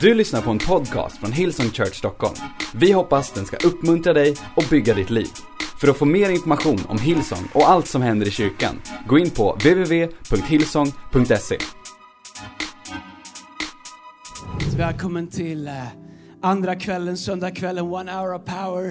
Du lyssnar på en podcast från Hillsong Church Stockholm. Vi hoppas den ska uppmuntra dig och bygga ditt liv. För att få mer information om Hillsong och allt som händer i kyrkan, gå in på www.hillsong.se. Välkommen till eh, andra kvällen, söndagskvällen, One Hour of Power.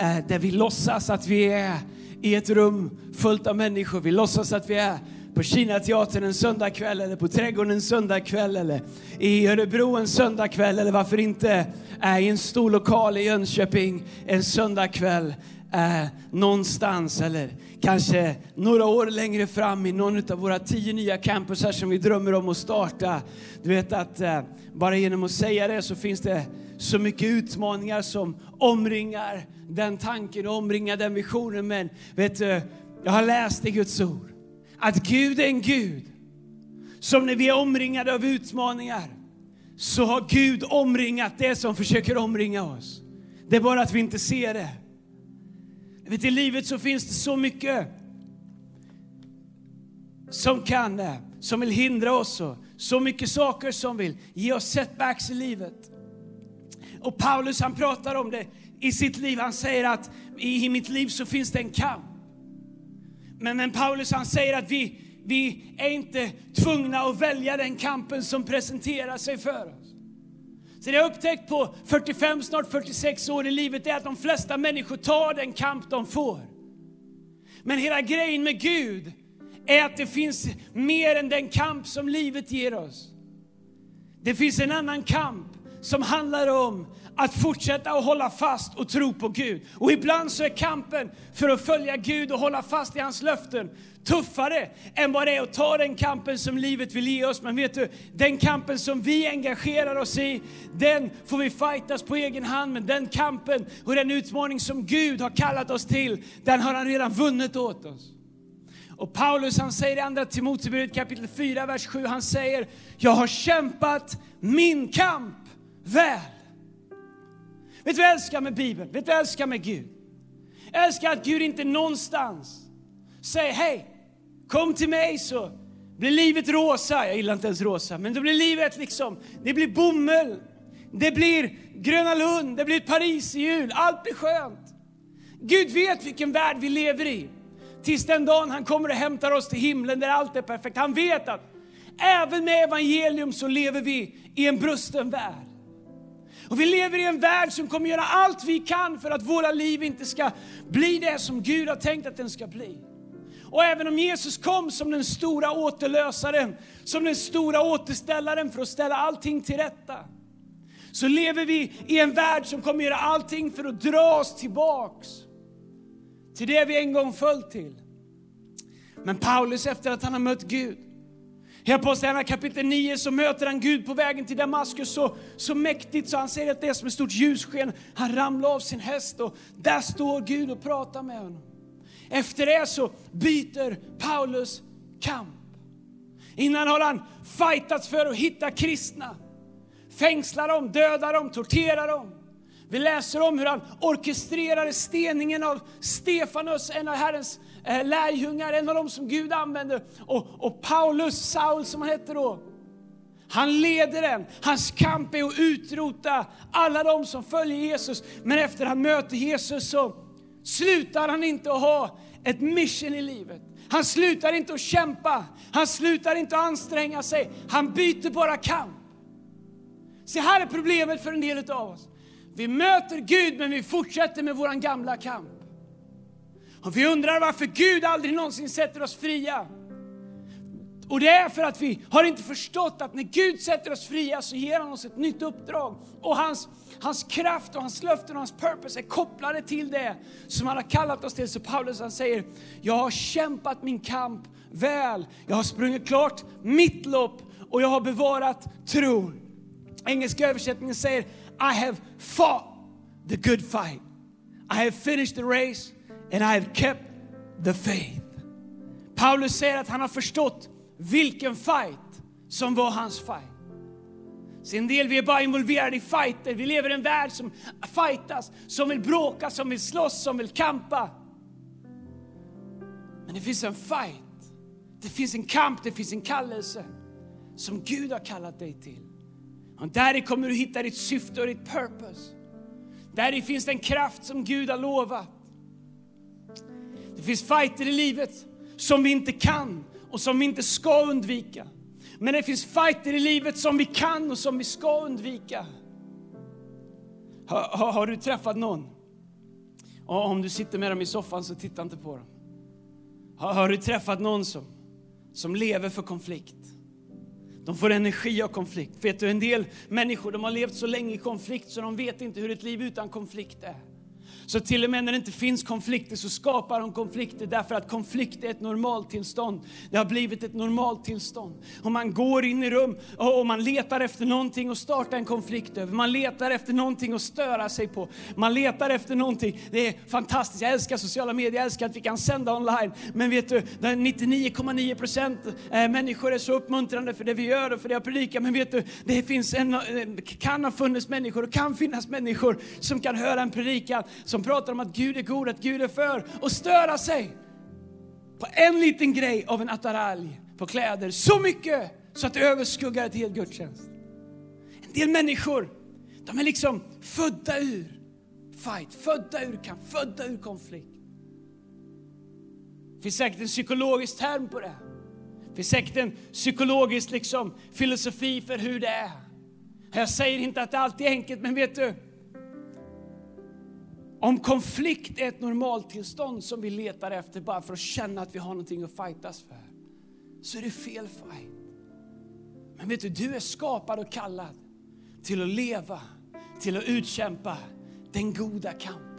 Eh, där vi låtsas att vi är i ett rum fullt av människor. Vi låtsas att vi är på Kinateatern en söndagkväll eller på Trädgården en söndagkväll eller i Örebro en söndagkväll eller varför inte eh, i en stor lokal i Jönköping en söndagkväll eh, någonstans eller kanske några år längre fram i någon av våra tio nya campusar som vi drömmer om att starta. Du vet att eh, bara genom att säga det så finns det så mycket utmaningar som omringar den tanken och omringar den visionen. Men vet du, jag har läst i Guds ord att Gud är en Gud som när vi är omringade av utmaningar så har Gud omringat det som försöker omringa oss. Det är bara att vi inte ser det. Vet, I livet så finns det så mycket som kan, det, som vill hindra oss och så mycket saker som vill ge oss setbacks i livet. Och Paulus han pratar om det i sitt liv. Han säger att i, i mitt liv så finns det en kamp. Men, men Paulus han säger att vi, vi är inte tvungna att välja den kampen som presenterar sig för oss. Så det jag har upptäckt på 45, snart 46 år i livet är att de flesta människor tar den kamp de får. Men hela grejen med Gud är att det finns mer än den kamp som livet ger oss. Det finns en annan kamp som handlar om att fortsätta att hålla fast och tro på Gud. Och ibland så är kampen för att följa Gud och hålla fast i hans löften tuffare än vad det är att ta den kampen som livet vill ge oss. Men vet du, den kampen som vi engagerar oss i, den får vi fightas på egen hand. Men den kampen och den utmaning som Gud har kallat oss till, den har han redan vunnit åt oss. Och Paulus han säger i andra Timoteusbrevet kapitel 4, vers 7, han säger, jag har kämpat min kamp väl. Vet du vad jag älskar med Bibeln? Vet du vad jag älskar med Gud? Jag älskar att Gud inte någonstans säger, hej, kom till mig så blir livet rosa. Jag gillar inte ens rosa, men då blir livet liksom, det blir bomull, det blir Gröna Lund, det blir ett Paris i jul, allt blir skönt. Gud vet vilken värld vi lever i. Tills den dagen han kommer och hämtar oss till himlen där allt är perfekt. Han vet att även med evangelium så lever vi i en brusten värld. Och vi lever i en värld som kommer göra allt vi kan för att våra liv inte ska bli det som Gud har tänkt att den ska bli. Och även om Jesus kom som den stora återlösaren, som den stora återställaren för att ställa allting till rätta, så lever vi i en värld som kommer göra allting för att dra oss tillbaks till det vi en gång föll till. Men Paulus efter att han har mött Gud, i Apostlagärningarna kapitel 9 så möter han Gud på vägen till Damaskus så, så mäktigt så han säger att det är som ett stort ljussken. Han ramlar av sin häst och där står Gud och pratar med honom. Efter det så byter Paulus kamp. Innan har han fightats för att hitta kristna. Fängsla dem, döda dem, tortera dem. Vi läser om hur han orkestrerade steningen av Stefanus, en av Herrens eh, lärjungar, en av dem som Gud använde. Och, och Paulus, Saul som han hette då, han leder den. Hans kamp är att utrota alla de som följer Jesus. Men efter han möter Jesus så slutar han inte att ha ett mission i livet. Han slutar inte att kämpa, han slutar inte att anstränga sig. Han byter bara kamp. Se här är problemet för en del av oss. Vi möter Gud men vi fortsätter med vår gamla kamp. Och vi undrar varför Gud aldrig någonsin sätter oss fria. Och det är för att vi har inte förstått att när Gud sätter oss fria så ger han oss ett nytt uppdrag. Och hans, hans kraft och hans löften och hans purpose är kopplade till det som han har kallat oss till. Så Paulus han säger, jag har kämpat min kamp väl. Jag har sprungit klart mitt lopp och jag har bevarat tron. Engelska översättningen säger, i have fought the good fight. I have finished the race and I have kept the faith. Paulus säger att han har förstått vilken fight som var hans fight. Så en del vi är bara involverade i fighter. Vi lever i en värld som fightas, som vill bråka, som vill slåss, som vill kampa. Men det finns en fight. Det finns en kamp, det finns en kallelse som Gud har kallat dig till. Och där kommer du hitta ditt syfte och ditt purpose. Där finns den kraft som Gud har lovat. Det finns fighter i livet som vi inte kan och som vi inte ska undvika. Men det finns fighter i livet som vi kan och som vi ska undvika. Har, har, har du träffat någon? Och om du sitter med dem i soffan så titta inte på dem. Har, har du träffat någon som, som lever för konflikt? De får energi av konflikt. Vet du, en del människor de har levt så länge i konflikt så de vet inte hur ett liv utan konflikt är. Så till och med när det inte finns konflikter så skapar de konflikter därför att konflikt är ett normaltillstånd. Det har blivit ett normaltillstånd. Och man går in i rum och man letar efter någonting att starta en konflikt över. Man letar efter någonting att störa sig på. Man letar efter någonting. Det är fantastiskt. Jag älskar sociala medier, jag älskar att vi kan sända online. Men vet du, 99,9 procent eh, människor är så uppmuntrande för det vi gör och för det jag predikar. Men vet du, det finns en, eh, kan ha funnits människor och kan finnas människor som kan höra en predikan som pratar om att Gud är god, att Gud är för och störa sig på en liten grej av en attaralj på kläder så mycket så att det överskuggar ett helt gudstjänst. En del människor, de är liksom födda ur fight, födda ur kamp, födda ur konflikt. Det finns säkert en psykologisk term på det. Det finns säkert en psykologisk liksom, filosofi för hur det är. Jag säger inte att det alltid är enkelt, men vet du, om konflikt är ett normaltillstånd som vi letar efter bara för att känna att vi har någonting att fightas för, så är det fel fight. Men vet du, du är skapad och kallad till att leva, till att utkämpa den goda kampen.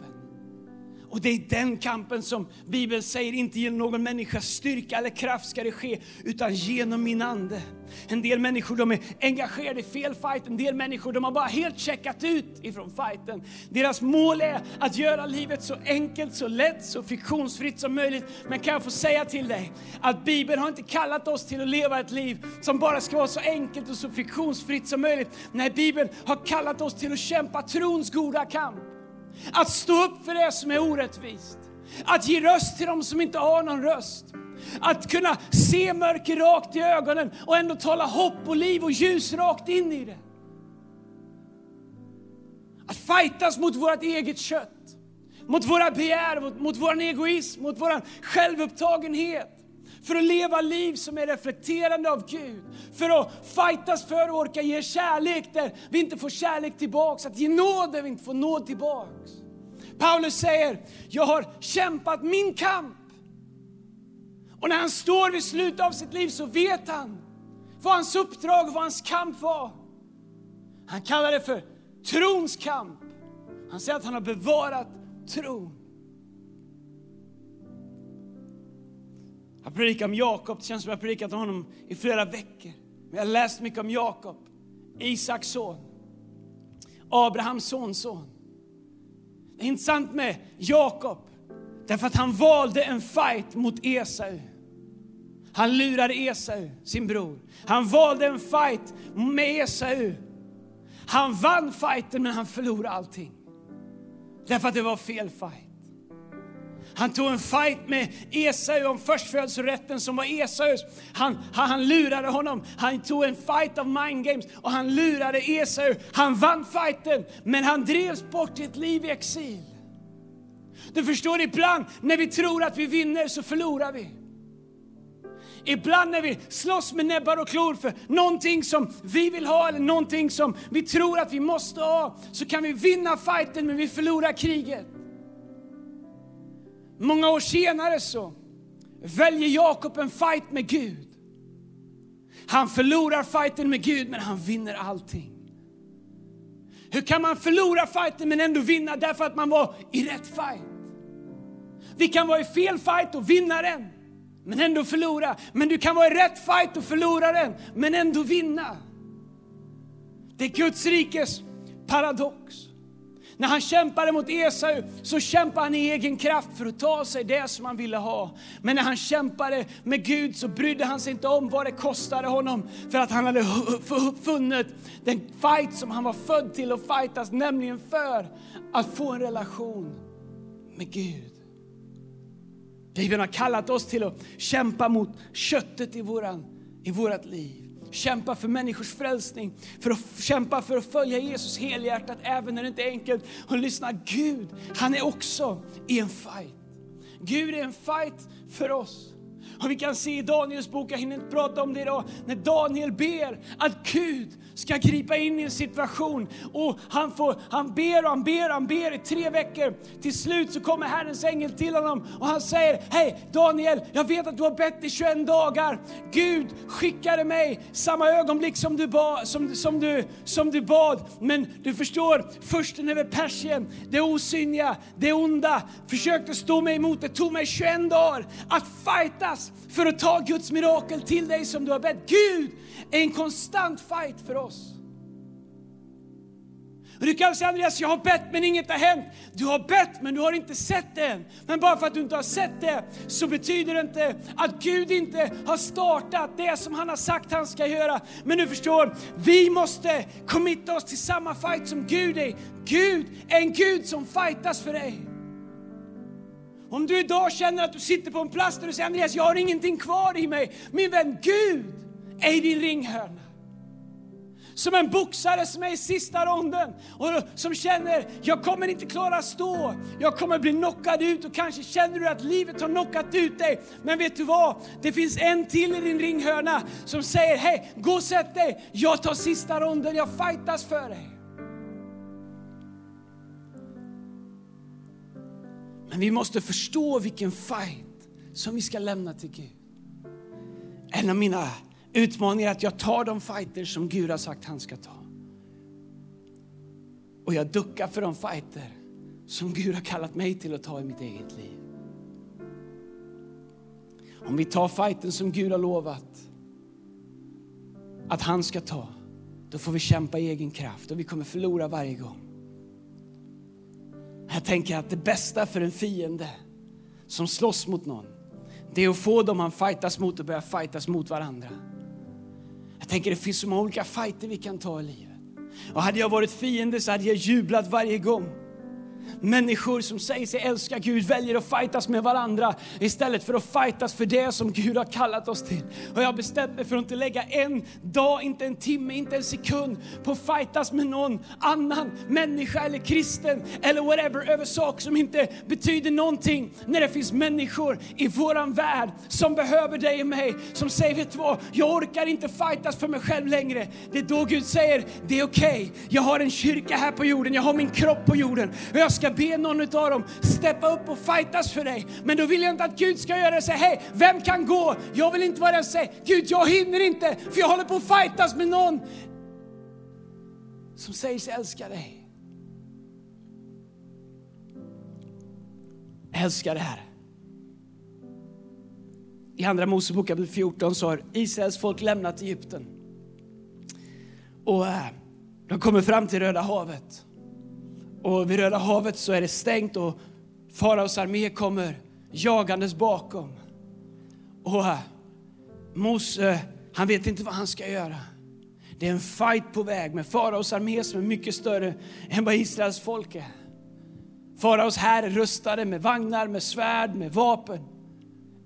Och det är den kampen som Bibeln säger, inte genom någon människas styrka eller kraft ska det ske, utan genom min ande. En del människor de är engagerade i fel fight, en del människor de har bara helt checkat ut ifrån fighten. Deras mål är att göra livet så enkelt, så lätt, så friktionsfritt som möjligt. Men kan jag få säga till dig att Bibeln har inte kallat oss till att leva ett liv som bara ska vara så enkelt och så friktionsfritt som möjligt. Nej, Bibeln har kallat oss till att kämpa trons goda kamp. Att stå upp för det som är orättvist. Att ge röst till dem som inte har någon röst. Att kunna se mörker rakt i ögonen och ändå tala hopp och liv och ljus rakt in i det. Att fightas mot vårt eget kött, mot våra begär, mot, mot vår egoism, mot vår självupptagenhet. För att leva liv som är reflekterande av Gud. För att fightas för att orka ge kärlek där vi inte får kärlek tillbaks. Att ge nåd där vi inte får nåd tillbaks. Paulus säger, jag har kämpat min kamp. Och när han står vid slutet av sitt liv så vet han vad hans uppdrag och vad hans kamp var. Han kallar det för trons kamp. Han säger att han har bevarat tron. Jag predikar om Jakob, det känns som jag har predikat om honom i flera veckor. Men jag har läst mycket om Jakob, Isaks son, Abrahams sonson. Det är intressant med Jakob, därför att han valde en fight mot Esau. Han lurade Esau, sin bror. Han valde en fight med Esau. Han vann fighten men han förlorade allting. Därför att det var fel fight. Han tog en fight med Esau om förstfödslorätten som var Esaus. Han, han, han lurade honom. Han tog en fight av mind games och han lurade Esau. Han vann fighten, men han drevs bort till ett liv i exil. Du förstår, ibland när vi tror att vi vinner så förlorar vi. Ibland när vi slåss med näbbar och klor för någonting som vi vill ha eller någonting som vi tror att vi måste ha, så kan vi vinna fighten men vi förlorar kriget. Många år senare så väljer Jakob en fight med Gud. Han förlorar fighten med Gud men han vinner allting. Hur kan man förlora fighten men ändå vinna? Därför att man var i rätt fight. Vi kan vara i fel fight och vinna den, men ändå förlora. Men du kan vara i rätt fight och förlora den, men ändå vinna. Det är Guds rikes paradox. När han kämpade mot Esau så kämpade han i egen kraft för att ta sig det som han ville ha. Men när han kämpade med Gud så brydde han sig inte om vad det kostade honom för att han hade funnit den fight som han var född till att fightas, nämligen för att få en relation med Gud. Bibeln har kallat oss till att kämpa mot köttet i, våran, i vårat liv kämpa för människors frälsning, för att kämpa för att följa Jesus helhjärtat även när det inte är enkelt. Och lyssna, Gud, han är också i en fight. Gud är en fight för oss. Och vi kan se i Daniels bok, jag hinner inte prata om det idag, när Daniel ber att Gud ska gripa in i en situation. Och han, får, han ber och han ber och han ber i tre veckor. Till slut så kommer Herrens ängel till honom och han säger, hej Daniel, jag vet att du har bett i 21 dagar. Gud skickade mig samma ögonblick som du, ba, som, som, du, som du bad. Men du förstår, försten över Persien, det osynliga, det onda, försökte stå mig emot. Det tog mig 21 dagar att fightas för att ta Guds mirakel till dig som du har bett. Gud är en konstant fight för oss. Och du kan säga Andreas, jag har bett men inget har hänt. Du har bett men du har inte sett det än. Men bara för att du inte har sett det så betyder det inte att Gud inte har startat det som han har sagt han ska göra. Men du förstår, vi måste committa oss till samma fight som Gud är. Gud är en Gud som fightas för dig. Om du idag känner att du sitter på en plats där du säger Andreas, jag har ingenting kvar i mig. Min vän, Gud är i din ringhörna. Som en boxare som är i sista ronden och som känner, jag kommer inte klara att stå, jag kommer bli knockad ut och kanske känner du att livet har knockat ut dig. Men vet du vad? Det finns en till i din ringhörna som säger, hej, gå och sätt dig, jag tar sista ronden, jag fightas för dig. Men vi måste förstå vilken fight som vi ska lämna till Gud. En av mina utmaningar är att jag tar de fighter som Gud har sagt han ska ta. Och jag duckar för de fighter som Gud har kallat mig till att ta i mitt eget liv. Om vi tar fighten som Gud har lovat att han ska ta, då får vi kämpa i egen kraft och vi kommer förlora varje gång. Jag tänker att det bästa för en fiende som slåss mot någon, det är att få dem han fightas mot att börja fightas mot varandra. Jag tänker det finns så många olika fighter vi kan ta i livet. Och hade jag varit fiende så hade jag jublat varje gång. Människor som säger sig älska Gud väljer att fightas med varandra istället för att fightas för det som Gud har kallat oss till. Och jag har bestämt mig för att inte lägga en dag, inte en timme, inte en sekund på att fightas med någon annan människa eller kristen eller whatever över saker som inte betyder någonting. När det finns människor i våran värld som behöver dig och mig, som säger vet du vad, jag orkar inte fightas för mig själv längre. Det är då Gud säger, det är okej, okay. jag har en kyrka här på jorden, jag har min kropp på jorden och jag ska be någon av dem steppa upp och fightas för dig. Men då vill jag inte att Gud ska göra det säga, hej, vem kan gå? Jag vill inte vara den som säger, Gud jag hinner inte för jag håller på att fightas med någon som säger sig älska dig. älskar det här. I Andra Mosebok kapitel 14 så har Israels folk lämnat Egypten. Och eh, de kommer fram till Röda havet. Och vid Röda havet så är det stängt och faraos armé kommer jagandes bakom. Och eh, Mose, han vet inte vad han ska göra. Det är en fight på väg med faraos armé som är mycket större än vad Israels folk är. Faraos här är rustade med vagnar, med svärd, med vapen.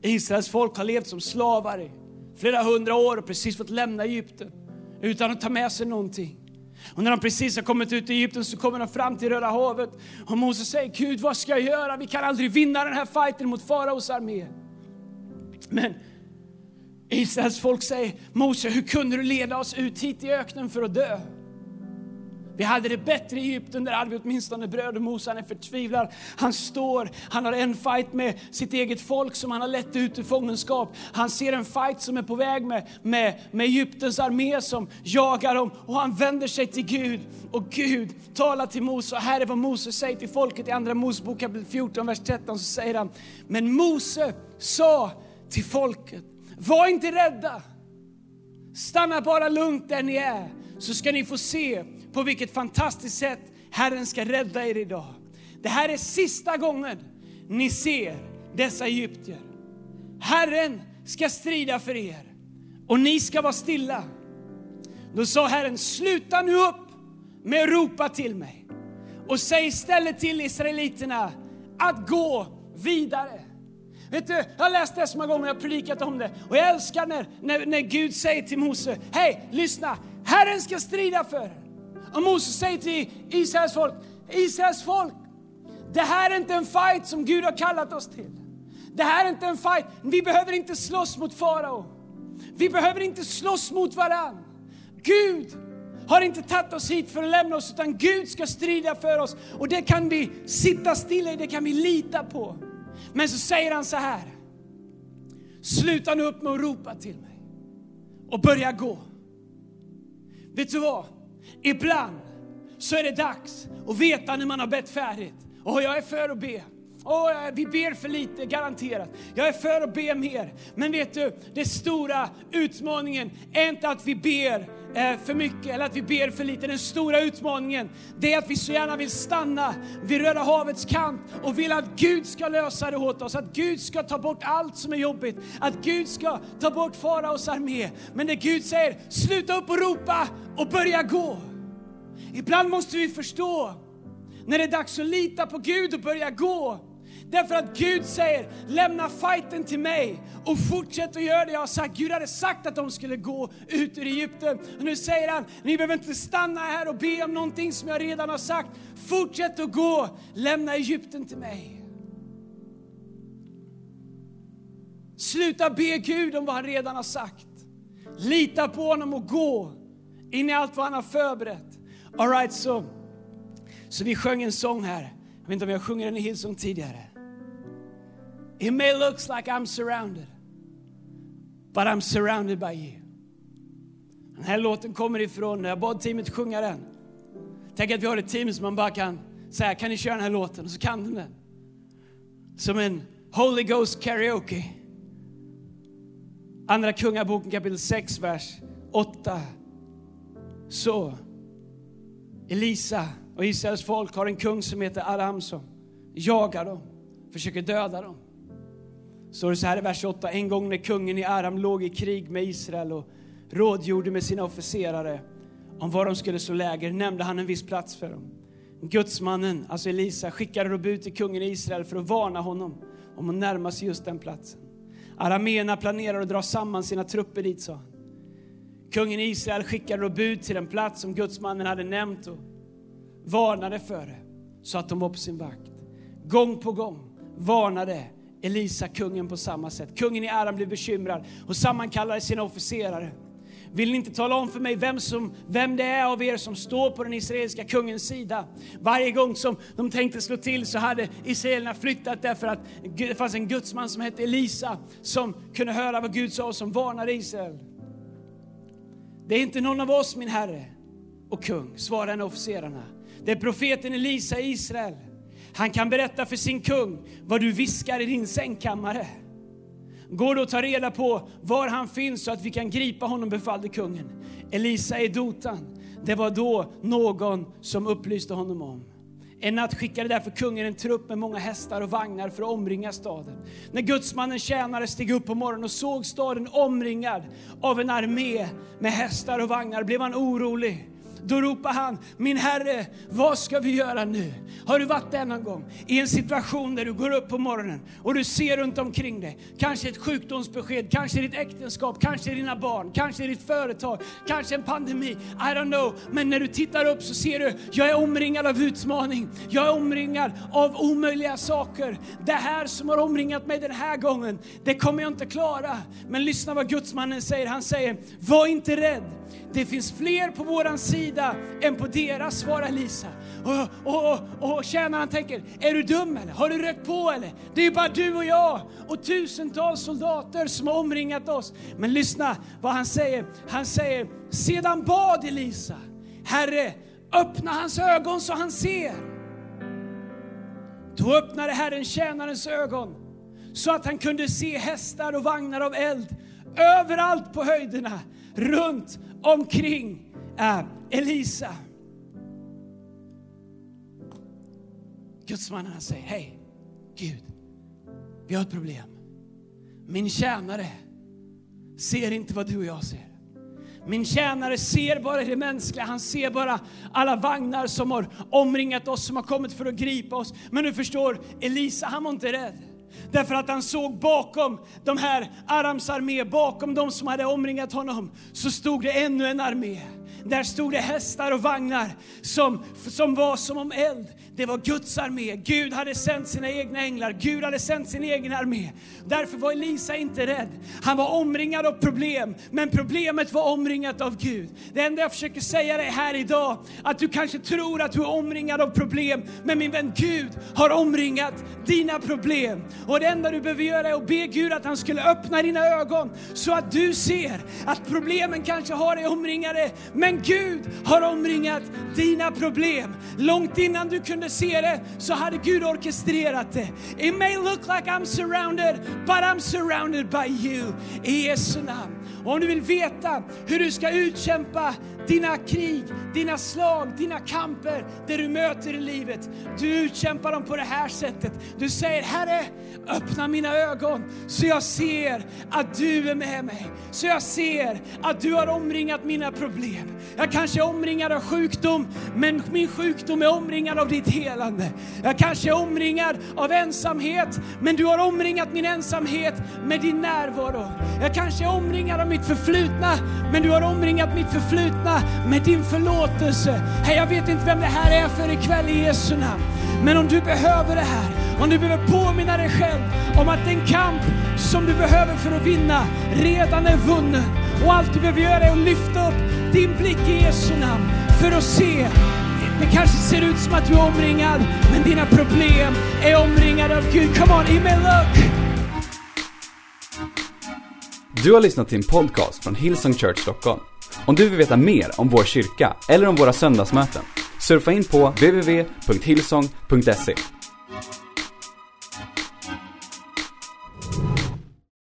Israels folk har levt som slavar i flera hundra år och precis fått lämna Egypten utan att ta med sig någonting. Och när de precis har kommit ut i Egypten så kommer de fram till Röda havet. Och Moses säger, Gud vad ska jag göra? Vi kan aldrig vinna den här fighten mot faraos armé. Men Israels folk säger, Mose hur kunde du leda oss ut hit i öknen för att dö? Vi hade det bättre i Egypten, där hade vi åtminstone bröd och mos. Han är förtvivlad. Han står, han har en fight med sitt eget folk som han har lett ut ur fångenskap. Han ser en fight som är på väg med, med, med Egyptens armé som jagar dem och han vänder sig till Gud. Och Gud talar till Mose och här är vad Mose säger till folket i Andra Mosebok kapitel 14, vers 13. Så säger han, men Mose sa till folket, var inte rädda. Stanna bara lugnt där ni är så ska ni få se på vilket fantastiskt sätt Herren ska rädda er idag. Det här är sista gången ni ser dessa egyptier. Herren ska strida för er och ni ska vara stilla. Då sa Herren, sluta nu upp med att ropa till mig och säg istället till israeliterna att gå vidare. Vet du, jag har läst det så många gånger, jag har predikat om det. Och jag älskar när, när, när Gud säger till Mose, hej, lyssna, Herren ska strida för er. Och Moses säger till Israels folk, Israels folk, det här är inte en fight som Gud har kallat oss till. Det här är inte en fight, vi behöver inte slåss mot farao. Vi behöver inte slåss mot varann. Gud har inte tagit oss hit för att lämna oss, utan Gud ska strida för oss. Och det kan vi sitta stilla i, det kan vi lita på. Men så säger han så här. Sluta nu upp med att ropa till mig och börja gå. Vet du vad? Ibland så är det dags att veta när man har bett färdigt. Och jag är för att be. Oh, vi ber för lite, garanterat. Jag är för att be mer. Men vet du, den stora utmaningen är inte att vi ber eh, för mycket eller att vi ber för lite. Den stora utmaningen det är att vi så gärna vill stanna vid Röda havets kant och vill att Gud ska lösa det åt oss. Att Gud ska ta bort allt som är jobbigt. Att Gud ska ta bort faraos armé. Men det Gud säger, sluta upp och ropa och börja gå. Ibland måste vi förstå när det är dags att lita på Gud och börja gå. Därför att Gud säger, lämna fighten till mig och fortsätt att göra det jag har sagt. Gud hade sagt att de skulle gå ut ur Egypten. Och nu säger han, ni behöver inte stanna här och be om någonting som jag redan har sagt. Fortsätt att gå, lämna Egypten till mig. Sluta be Gud om vad han redan har sagt. Lita på honom och gå in i allt vad han har förberett. All right, så, så vi sjöng en sång här. Jag vet inte om jag sjunger den i Hillsong tidigare. It may look like I'm surrounded, but I'm surrounded by you. Den här låten kommer ifrån, jag bad teamet sjunga den. Tänk att vi har ett team som man bara kan säga, kan ni köra den här låten? Och så kan de den. Som en Holy Ghost karaoke. Andra Kungaboken kapitel 6, vers 8. Så, Elisa och Israels folk har en kung som heter Aram som jagar dem, försöker döda dem står det så här i vers 8. En gång när kungen i Aram låg i krig med Israel och rådgjorde med sina officerare om var de skulle slå läger nämnde han en viss plats för dem. Gudsmannen, alltså Elisa, skickade då bud till kungen i Israel för att varna honom om att närma sig just den platsen. Arameerna planerar att dra samman sina trupper dit, sa han. Kungen i Israel skickade då bud till den plats som gudsmannen hade nämnt och varnade för det, så att de var på sin vakt. Gång på gång varnade Elisa kungen på samma sätt. Kungen i äran blev bekymrad och sammankallade sina officerare. Vill ni inte tala om för mig vem, som, vem det är av er som står på den israeliska kungens sida? Varje gång som de tänkte slå till så hade israelerna flyttat därför att det fanns en gudsman som hette Elisa som kunde höra vad Gud sa och som varnade Israel. Det är inte någon av oss min herre och kung, svarade officerarna. Det är profeten Elisa i Israel. Han kan berätta för sin kung vad du viskar i din sängkammare. Gå då och ta reda på var han finns så att vi kan gripa honom, befallde kungen. Elisa i Dotan. Det var då någon som upplyste honom om. En natt skickade därför kungen en trupp med många hästar och vagnar för att omringa staden. När gudsmannen tjänare steg upp på morgonen och såg staden omringad av en armé med hästar och vagnar blev han orolig. Då ropar han, min Herre, vad ska vi göra nu? Har du varit där någon gång? I en situation där du går upp på morgonen och du ser runt omkring dig, kanske ett sjukdomsbesked, kanske ditt äktenskap, kanske dina barn, kanske ditt företag, kanske en pandemi. I don't know. Men när du tittar upp så ser du, jag är omringad av utmaning. Jag är omringad av omöjliga saker. Det här som har omringat mig den här gången, det kommer jag inte klara. Men lyssna vad gudsmannen säger. Han säger, var inte rädd. Det finns fler på våran sida än på deras, svarar Lisa. Och, och, och, och tjänaren tänker, är du dum eller? Har du rökt på eller? Det är bara du och jag och tusentals soldater som har omringat oss. Men lyssna vad han säger. Han säger, sedan bad Elisa, Herre, öppna hans ögon så han ser. Då öppnade Herren tjänarens ögon så att han kunde se hästar och vagnar av eld överallt på höjderna runt omkring äh, Elisa. Gudsmannen säger, hej Gud, vi har ett problem. Min tjänare ser inte vad du och jag ser. Min tjänare ser bara det mänskliga, han ser bara alla vagnar som har omringat oss, som har kommit för att gripa oss. Men du förstår, Elisa han var inte rädd. Därför att han såg bakom de här Arams armé, bakom de som hade omringat honom, så stod det ännu en armé. Där stod det hästar och vagnar som, som var som om eld. Det var Guds armé. Gud hade sänt sina egna änglar. Gud hade sänt sin egen armé. Därför var Elisa inte rädd. Han var omringad av problem, men problemet var omringat av Gud. Det enda jag försöker säga dig här idag, att du kanske tror att du är omringad av problem, men min vän Gud har omringat dina problem. Och det enda du behöver göra är att be Gud att han skulle öppna dina ögon så att du ser att problemen kanske har dig omringade, men Gud har omringat dina problem. Långt innan du kunde se det så hade Gud orkestrerat det. It may look like I'm surrounded, but I'm surrounded by you. I Jesu namn. Och om du vill veta hur du ska utkämpa dina krig, dina slag, dina kamper, det du möter i livet. Du utkämpar dem på det här sättet. Du säger Herre, öppna mina ögon så jag ser att du är med mig. Så jag ser att du har omringat mina problem. Jag kanske är omringad av sjukdom, men min sjukdom är omringad av ditt helande. Jag kanske är omringad av ensamhet, men du har omringat min ensamhet med din närvaro. Jag kanske är omringad av mitt förflutna, men du har omringat mitt förflutna med din förlåtelse. Hey, jag vet inte vem det här är för ikväll i Jesu namn. Men om du behöver det här, om du behöver påminna dig själv om att den kamp som du behöver för att vinna redan är vunnen. Och allt du behöver göra är att lyfta upp din blick i Jesu namn för att se det kanske ser ut som att du är omringad, men dina problem är omringade av Gud. Come on, Emil, look! Du har lyssnat till en podcast från Hillsong Church Stockholm. Om du vill veta mer om vår kyrka eller om våra söndagsmöten, surfa in på www.hillsong.se.